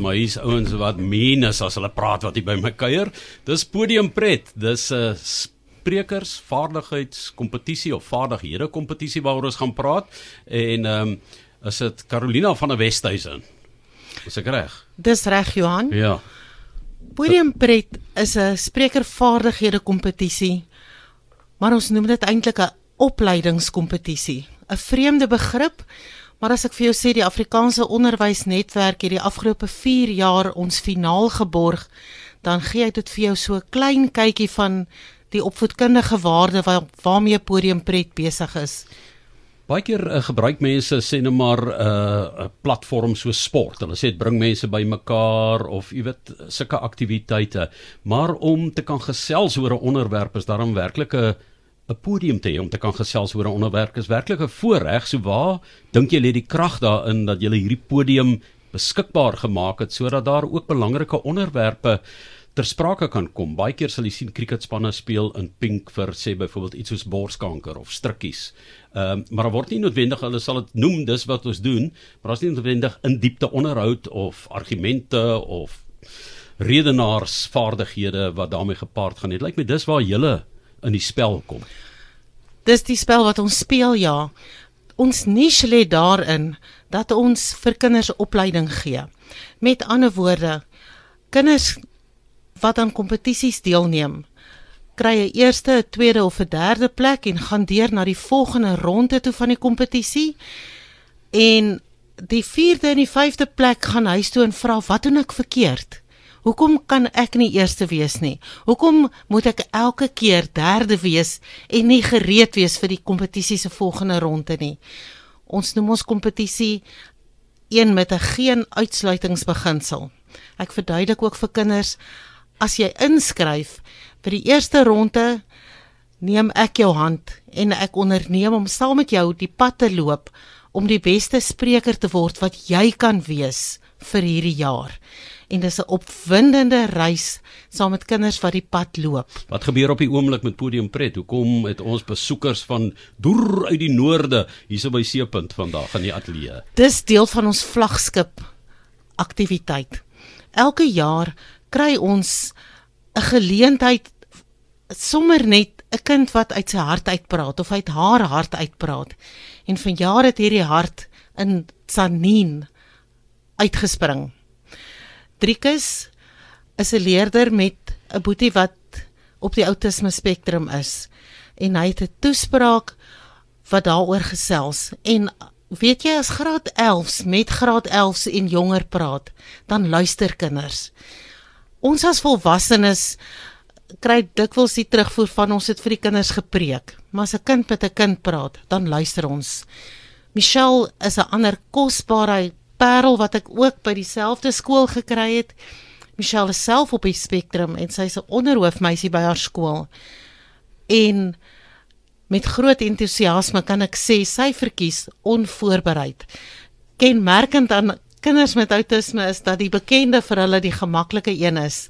maar hier's ouens wat meen is as hulle praat wat hier by my kuier. Dis podiumpret. Dis 'n uh, sprekers vaardigheidskompetisie of vaardighede kompetisie waaroor ons gaan praat en ehm um, is dit Carolina van der Westhuizen. Is ek reg? Dis reg Johan. Ja. Podiumpret is 'n sprekervaardighede kompetisie. Maar ons noem dit eintlik 'n opleidingskompetisie. 'n Vreemde begrip, maar as ek vir jou sê die Afrikaanse Onderwysnetwerk het die afgelope 4 jaar ons finaal geborg, dan gee ek dit vir jou so 'n klein kykie van die opvoedkundige waarde waar, waarmee Podiumpret besig is. Baie keer uh, gebruik mense sê net maar 'n uh, 'n platform so sport. Hulle sê dit bring mense bymekaar of jy weet sulke aktiwiteite. Maar om te kan gesels oor 'n onderwerp is daarom werklik 'n 'n podium te hê om te kan gesels oor 'n onderwerp is werklik 'n voorreg. So waar dink jy lê die krag daarin dat jy hierdie podium beskikbaar gemaak het sodat daar ook belangrike onderwerpe ter sprake kan kom. Baie keer sal jy sien kriketspanne speel in pink vir sê byvoorbeeld iets soos borskanker of strikkies. Ehm um, maar daar word nie noodwendig hulle sal dit noem dis wat ons doen, maar daar's nie noodwendig in diepte onderhoud of argumente of redenaarsvaardighede wat daarmee gepaard gaan. Dit lyk my dis waar julle in die spel kom. Dis die spel wat ons speel ja. Ons niche lê daarin dat ons vir kinders opleiding gee. Met ander woorde, kinders wat aan kompetisies deelneem, kry 'n eerste, 'n tweede of 'n derde plek en gaan deur na die volgende ronde toe van die kompetisie. En die vierde en die vyfde plek gaan huis toe en vra wat doen ek verkeerd? Hoekom kan ek nie eerste wees nie? Hoekom moet ek elke keer derde wees en nie gereed wees vir die kompetisie se volgende ronde nie? Ons noem ons kompetisie een met 'n geen uitsluitingsbeginsel. Ek verduidelik ook vir kinders as jy inskryf vir die eerste ronde neem ek jou hand en ek onderneem om saam met jou die pad te loop om die beste spreker te word wat jy kan wees vir hierdie jaar en dis 'n opwindende reis saam met kinders wat die pad loop. Wat gebeur op die oomblik met Podium Pret? Hoekom het ons besoekers van deur uit die noorde hierso by Seepunt vandag in die ateljee? Dis deel van ons vlaggenskap aktiwiteit. Elke jaar kry ons 'n geleentheid sommer net 'n kind wat uit sy hart uitpraat of uit haar hart uitpraat. En vanjaar het hierdie hart in Tsanin uitgespring. Driekus is 'n leerder met 'n boetie wat op die outisme spektrum is en hy het 'n toespraak wat daaroor gesels. En weet jy as graad 11s met graad 11s en jonger praat dan luister kinders. Ons as volwassenes kry dikwels die terugvoer van ons het vir die kinders gepreek. Maar as 'n kind met 'n kind praat dan luister ons. Michelle is 'n ander kosbare parel wat ek ook by dieselfde skool gekry het. Michelle is self op die spektrum en sy's 'n onderhoofmeisie by haar skool. En met groot entoesiasme kan ek sê sy verkies onvoorbereid. Kenmerkend aan kinders met outisme is dat die bekende vir hulle die gemaklike een is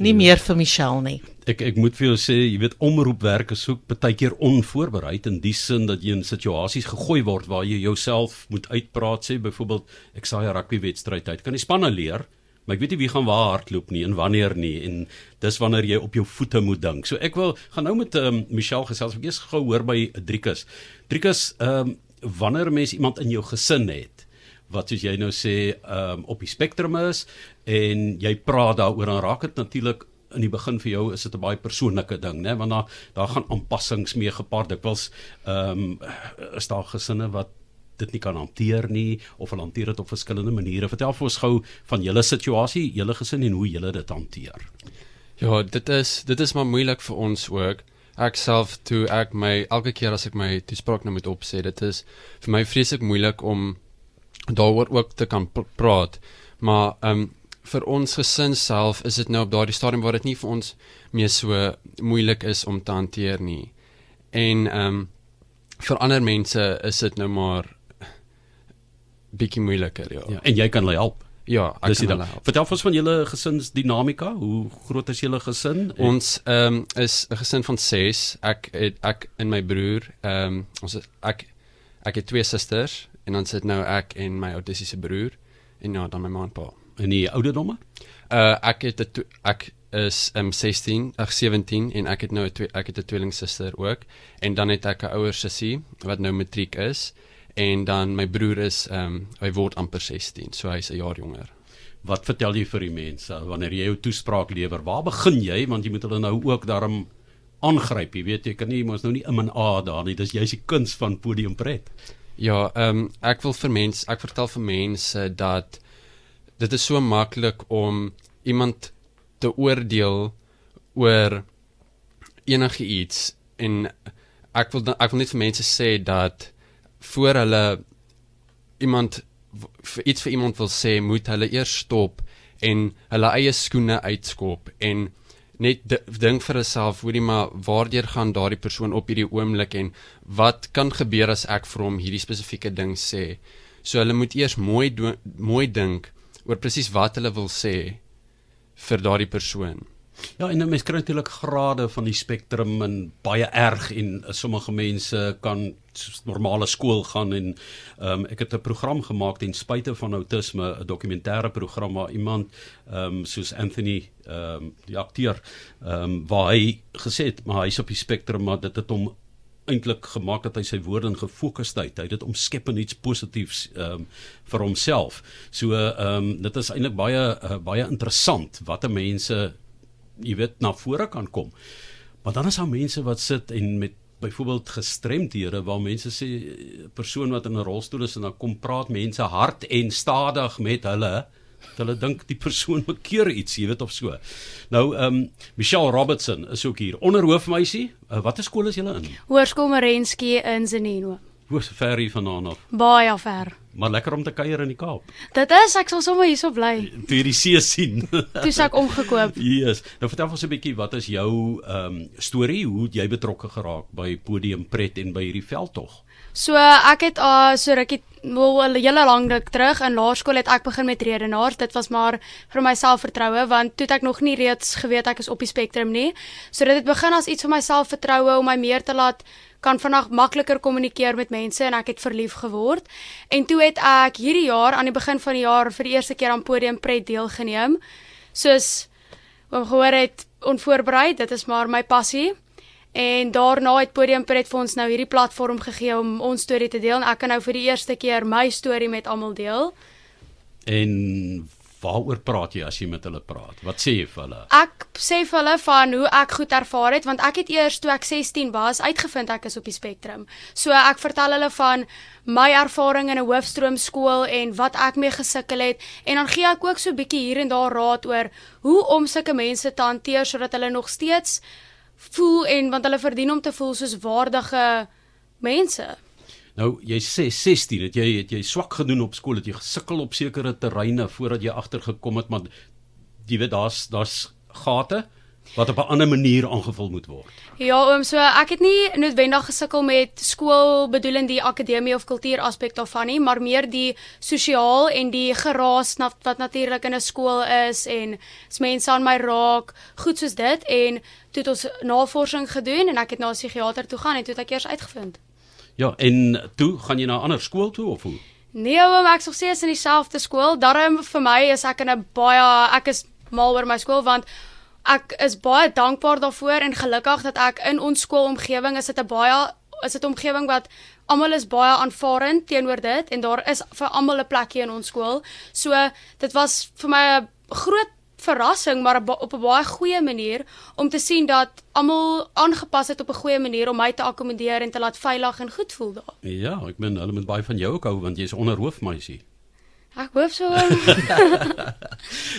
nie meer vir Michelle nie. Ek ek moet vir jou sê, jy weet omroepwerk is ook baie keer onvoorbereid in die sin dat jy in situasies gegooi word waar jy jouself moet uitpraat sê byvoorbeeld ek saai 'n rugby wedstryd uit. Kan die spanne leer, maar ek weet nie wie gaan waar hardloop nie en wanneer nie en dis wanneer jy op jou voete moet dink. So ek wil gaan nou met um, Michelle gesels. Ek eers gou hoor by Driekus. Driekus, ehm um, wanneer mens iemand in jou gesin het wat soos jy nou sê um, op die spektrum is en jy praat daaroor dan raak dit natuurlik in die begin vir jou is dit 'n baie persoonlike ding nê want daar daar gaan aanpassings mee gepaard. Dikwels ehm um, is daar gesinne wat dit nie kan hanteer nie of hulle hanteer dit op verskillende maniere. Vertel vir ons gou van julle situasie julle gesin en hoe julle dit hanteer. Ja dit is dit is maar moeilik vir ons ook. Ek self toe ek my elke keer as ek my toespraak nou moet opsê dit is vir my vreeslik moeilik om daaroor ook te kan pr praat maar ehm um, vir ons gesin self is dit nou op daardie stadium waar dit nie vir ons meer so moeilik is om te hanteer nie. En ehm um, vir ander mense is dit nou maar bietjie moeiliker, ja. ja. En jy kan hulle help. Ja, ek Dis kan hulle help. Vertel ons van julle gesinsdinamika. Hoe groot is julle gesin? En... Ons ehm um, is 'n gesin van 6. Ek het ek en my broer, ehm um, ons is, ek ek het twee susters en dan sit nou ek en my autistiese broer en ja, dan my ma en pa En die ouderdomme? Uh ek het 'n ek is um 16, ag 17 en ek het nou 'n ek het 'n tweelingsuster ook en dan het ek 'n ouer sussie wat nou matriek is en dan my broer is um hy word amper 16, so hy's 'n jaar jonger. Wat vertel jy vir die mense wanneer jy jou toespraak lewer? Waar begin jy want jy moet hulle nou ook daarom aangryp, jy weet jy kan nie mos nou nie im en a daar nie. Dis jy's die kuns van podiumpret. Ja, ehm um, ek wil vir mense, ek vertel vir mense dat dit is so maklik om iemand te oordeel oor enige iets en ek wil dan- ek wil net vir mense sê dat voor hulle iemand vir iets vir iemand wil sê, moet hulle eers stop en hulle eie skoene uitskop en net di- dink vir jouself hoorie maar waardeur gaan daardie persoon op hierdie oomblik en wat kan gebeur as ek vir hom hierdie spesifieke ding sê? So hulle moet eers mooi mooi dink oor presies wat hulle wil sê vir daardie persoon Ja, en 'n mens kry natuurlik grade van die spektrum en baie erg en sommige mense kan normale skool gaan en um, ek het 'n program gemaak ten spyte van outisme, 'n dokumentêre program waar iemand ehm um, soos Anthony ehm um, die akteur ehm um, waar hy gesê het maar hy's op die spektrum maar dit het hom eintlik gemaak dat hy sy woorde in gefokusheid. Hy het dit omskep in iets positiefs ehm um, vir homself. So ehm um, dit is eintlik baie uh, baie interessant watter mense jy weet na vore kan kom. Maar dan is daar mense wat sit en met byvoorbeeld gestremdhede waar mense sê persoon wat in 'n rolstoel is en dan kom praat mense hard en stadig met hulle hulle dink die persoon bekeer iets, jy weet of so. Nou ehm um, Michelle Robertson is ook hier. Onderhoofmeisie, uh, watter skool is julle in? Hoërskool Marensky in Zenino. Hoe ver hier vandaan af? Baie ver. Maar lekker om te kuier in die Kaap. Dit is ek sal sommer hierso bly. Toe jy die see sien. Toe se ek omgekoop. Yes. Nou vertel ons 'n bietjie wat is jou ehm um, storie? Hoe jy betrokke geraak by Podium Pret en by hierdie veldtog? So ek het uh so rukkie wel 'n hele lang ruk terug in laerskool het ek begin met redenaars. Dit was maar vir my selfvertroue want toe het ek nog nie reeds geweet ek is op die spektrum nie. So dit het begin as iets vir my selfvertroue om my meer te laat kan vandag makliker kommunikeer met mense en ek het verlief geword. En toe het ek hierdie jaar aan die begin van die jaar vir die eerste keer aan Podium Pret deelgeneem. Soos oom gehoor het onvoorberei, dit is maar my passie. En daarna het Podium Pret vir ons nou hierdie platform gegee om ons storie te deel en ek kan nou vir die eerste keer my storie met almal deel. En waaroor praat jy as jy met hulle praat? Wat sê jy vir hulle? Ek sê vir hulle van hoe ek goed ervaar het want ek het eers toe ek 16 was uitgevind ek is op die spektrum. So ek vertel hulle van my ervaring in 'n hoofstroomskool en wat ek mee gesukkel het en dan gee ek ook so 'n bietjie hier en daar raad oor hoe om sulke mense te hanteer sodat hulle nog steeds voel en want hulle verdien om te voel soos waardige mense. Nou, jy sê 16, het jy het jy swak gedoen op skool, het jy gesukkel op sekere terreine voordat jy agtergekom het, maar jy weet daar's daar's gate wat op 'n ander manier aangevul moet word. Ja, oom, so ek het nie noodwendig gesukkel met skool bedoelend die akademie of kultuur aspek daarvan nie, maar meer die sosiaal en die geraas na, wat natuurlik in 'n skool is en as mense aan my raak, goed soos dit en toe het ons navorsing gedoen en ek het na 'n psigiater toe gaan en toe het ek eers uitgevind. Ja, en toe gaan jy na 'n ander skool toe of hoe? Nee, oom, ek sal sê is in dieselfde skool. Daarom vir my is ek in 'n baie ek is mal oor my skool want ek is baie dankbaar daarvoor en gelukkig dat ek in ons skoolomgewing is dit 'n baie is dit 'n omgewing wat almal is baie aanvaarend teenoor dit en daar is vir almal 'n plekjie in ons skool. So dit was vir my 'n groot verrassing maar op 'n baie goeie manier om te sien dat almal aangepas het op 'n goeie manier om my te akkommodeer en te laat veilig en goed voel daar. Ja, ek meen hulle moet baie van jou ook hou want jy's onderhoofmeisie. Ek hoop so.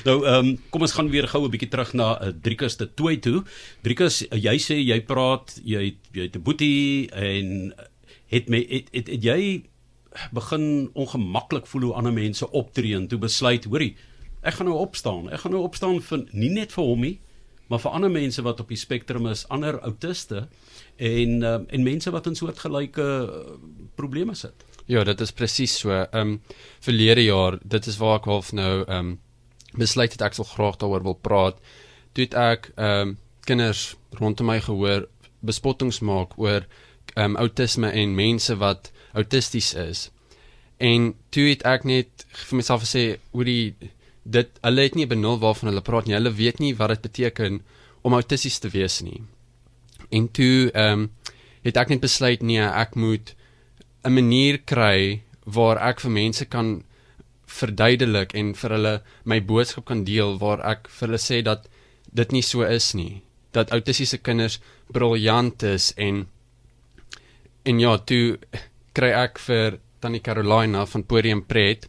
Nou, ehm um, kom ons gaan weer gou 'n bietjie terug na uh, Driekus te Tooi toe. Driekus, uh, jy sê jy praat, jy jy het 'n boetie en het my het, het, het jy begin ongemaklik voel hoe ander mense optree en toe besluit, hoorie, ek gaan nou opstaan. Ek gaan nou opstaan vir nie net vir hom nie, maar vir ander mense wat op die spektrum is, ander autiste en uh, en mense wat in soortgelyke uh, probleme sit. Ja, dit is presies so. Ehm um, verlede jaar, dit is waar ek half nou ehm um, besluit het ek sal graag daaroor wil praat. Toe het ek ehm um, kinders rondom my gehoor bespottings maak oor ehm um, autisme en mense wat autisties is. En toe het ek net vir myself gesê, hoe die dit hulle het nie benul waarvan hulle praat nie. Hulle weet nie wat dit beteken om autisties te wees nie. En toe ehm um, het ek net besluit nee, ek moet 'n manier kry waar ek vir mense kan verduidelik en vir hulle my boodskap kan deel waar ek vir hulle sê dat dit nie so is nie. Dat autistiese kinders briljant is en en ja, toe kry ek vir Tannie Carolina van Podium Pret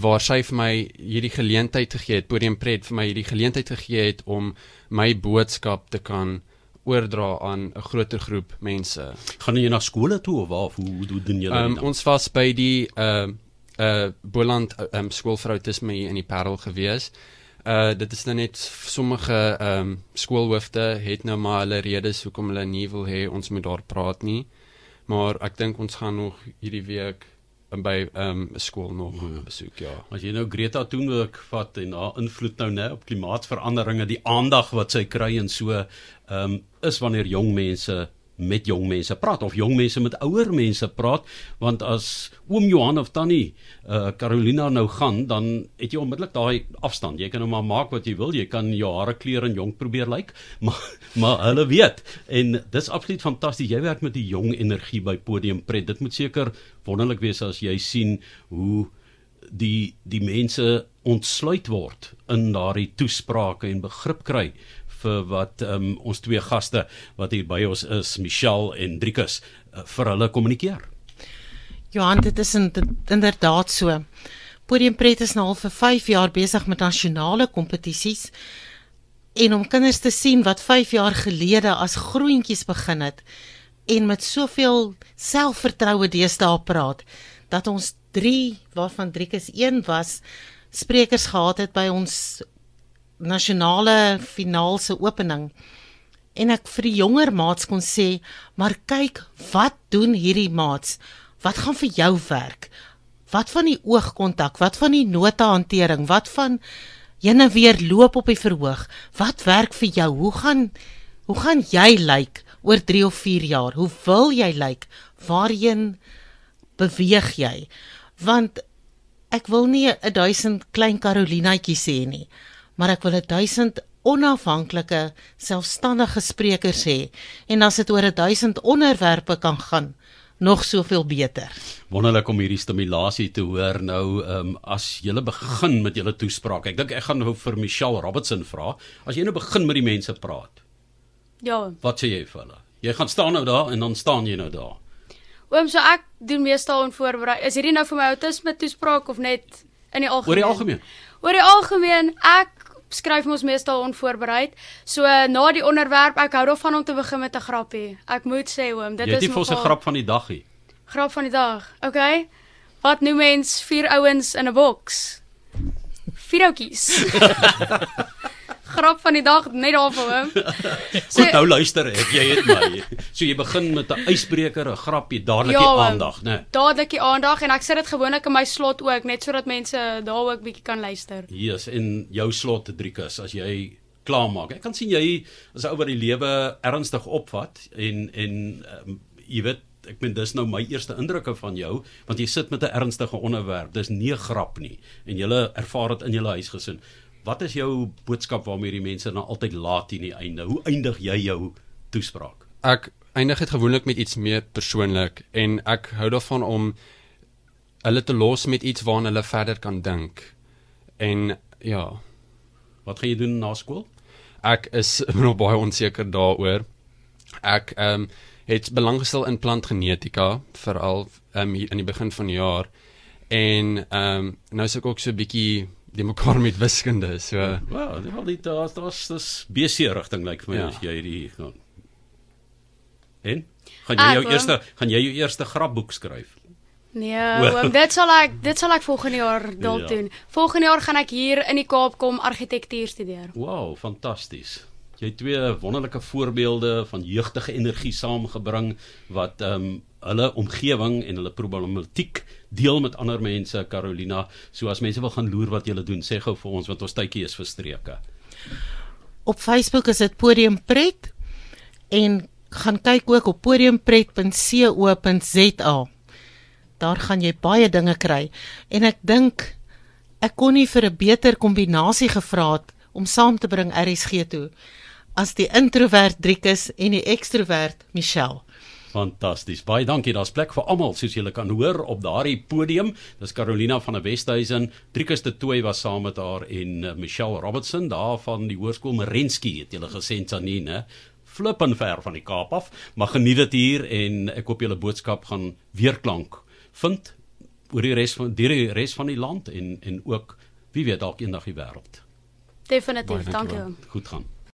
waar sy vir my hierdie geleentheid gegee het, Podium Pret vir my hierdie geleentheid gegee het om my boodskap te kan oordra aan 'n groter groep mense. Gaan jy na skole toe of waar hoe, hoe doen julle Um, dit? ons was by die uh uh Boland um, skool vir autisme hier in die Parel gewees. Uh dit is nou net sommige um skoolhoofde het nou maar hulle redes hoekom hulle nie wil hê ons moet daar praat nie. Maar ek dink ons gaan nog hierdie week by um 'n skool nog Ja. besoek, ja. As jy nou Greta Thunberg vat en haar invloed nou nê op klimaatsveranderinge, die aandag wat sy kry en so, ehm um, is wanneer jong mense met jong mense praat of jong mense met ouer mense praat, want as oom Johan of tannie uh Carolina nou gaan, dan het jy onmiddellik daai afstand. Jy kan nou maar maak wat jy wil, jy kan jou hare kleur en jonk probeer lyk, like, maar maar hulle weet en dis absoluut fantasties. Jy werk met die jong energie by Podium Pret. Dit moet seker wonderlik wees as jy sien hoe die die mense ontsluit word in daardie toesprake en begrip kry vir wat um, ons twee gaste wat hier by ons is, Michelle en Driekus, uh, vir hulle kommunikeer. Johan, dit is in, dit, inderdaad so. Podium Pret is nou al vir 5 jaar besig met nasionale kompetisies en om kinders te sien wat 5 jaar gelede as groentjies begin het en met soveel selfvertroue deesdae praat dat ons 3 waarvan 3 is 1 was sprekers gehad het by ons nasionale finaal se opening en ek vir die jonger maats kon sê, maar kyk, wat doen hierdie maats? Wat gaan vir jou werk? Wat van die oogkontak? Wat van die notahantering? Wat van jene weer loop op die verhoog? Wat werk vir jou? Hoe gaan hoe gaan jy lyk oor 3 of 4 jaar? Hoe wil jy lyk? Waarheen beweeg jy? Want ek wil nie 'n 1000 klein Carolinaatjies hê nie, maar ek wil 'n 1000 onafhanklike, selfstandige sprekers hê. En as dit oor 'n 1000 onderwerpe kan gaan, nog soveel beter. Wonderlik om hierdie stimulasie te hoor nou ehm um, as jy begin met julle toespraak. Ek dink ek gaan nou vir Michelle Robertson vra. As jy nou begin met die mense praat, Ja. wat sê jy vir hulle? Jy gaan staan nou daar en dan staan jy nou daar. Oom, so ek doen meestal onvoorberei. Is hierdie nou vir my autisme toespraak of net in die algemeen? Oor die algemeen. Oor die algemeen, ek skryf mos meestal onvoorbereid. So na die onderwerp, ek hou daarvan om te begin met 'n grappie. Ek moet sê oom, dit Jy het is nie vir ons 'n nogal- grap van die dag hier. grap van die dag. Okay. Wat noem mens vier ouens in 'n boks? Vier ouetjies. grap van die dag net daarvoor oom. Goed, nou luister ek, jy het my. So jy begin met 'n ysbreker, 'n grapie, dadelik Ja, die aandag, né? Dadelik die aandag en ek sit dit gewoonlik in my slot ook net sodat mense daar ook bietjie kan luister. Yes, en jou slot Driekus as jy klaarmaak. Ek kan sien jy is 'n ou wat die lewe ernstig opvat en en um, jy weet ek meen dis nou my eerste indrukke van jou want jy sit met 'n ernstige onderwerp. Dis nie 'n grap nie en jy ervaar dit in jou huisgesin. Wat is jou boodskap waarmee die mense dan altyd laat teen die einde? Hoe eindig jy jou toespraak? Ek eindig dit gewoonlik met iets meer persoonlik en ek hou daarvan om hulle te los met iets waarna hulle verder kan dink. En ja, Wat gaan jy doen na skool? ek is nog baie onseker daaroor. Ek ehm um, het belang gestel in plantgenetika veral ehm um, hier in die begin van die jaar. En ehm um, nou is ek ook so 'n bietjie die mekaar met wiskunde. So Wel, wel dit daar's daar's dis BC rigting lyk vir my Ja. as jy hierdie gaan. En gaan jy jou wil- eerste gaan jy jou eerste grapboek skryf? Nee, Wel. oom, dit sal ek dit sal ek volgende jaar dalk Ja. doen. Volgende jaar gaan ek hier in die Kaap kom argitektuur studeer. Wow, fantasties. Jy het twee wonderlike voorbeelde van jeugtige energie saamgebring wat ehm um, hulle omgewing en hulle problematiek deel met ander mense, Carolina. So as mense wil gaan loer wat jy doen, sê gou vir ons want ons tydjie is verstreke. Op Facebook is dit Podium Pret en gaan kyk ook op podiumpret.co.za. Daar gaan jy baie dinge kry en ek dink ek kon nie vir 'n beter kombinasie gevra het om saam te bring RSG toe as die introwert Driekus en die ekstrowert Michelle. Fantasties. Baie dankie. Daar's plek vir almal soos julle kan hoor op daardie podium. Dis Carolina van der Westhuizen, Driekus de Tooi was saam met haar en uh, Michelle Robertson daar van die Hoërskool Merensky het julle gesê Sanine. Flippen ver van die Kaap af, maar geniet dit hier en ek hoop julle boodskap gaan weerklank vind oor die res van die res van die land en en ook wie weet dalk eendag die wêreld. Definitief. Dankie. Goed gaan.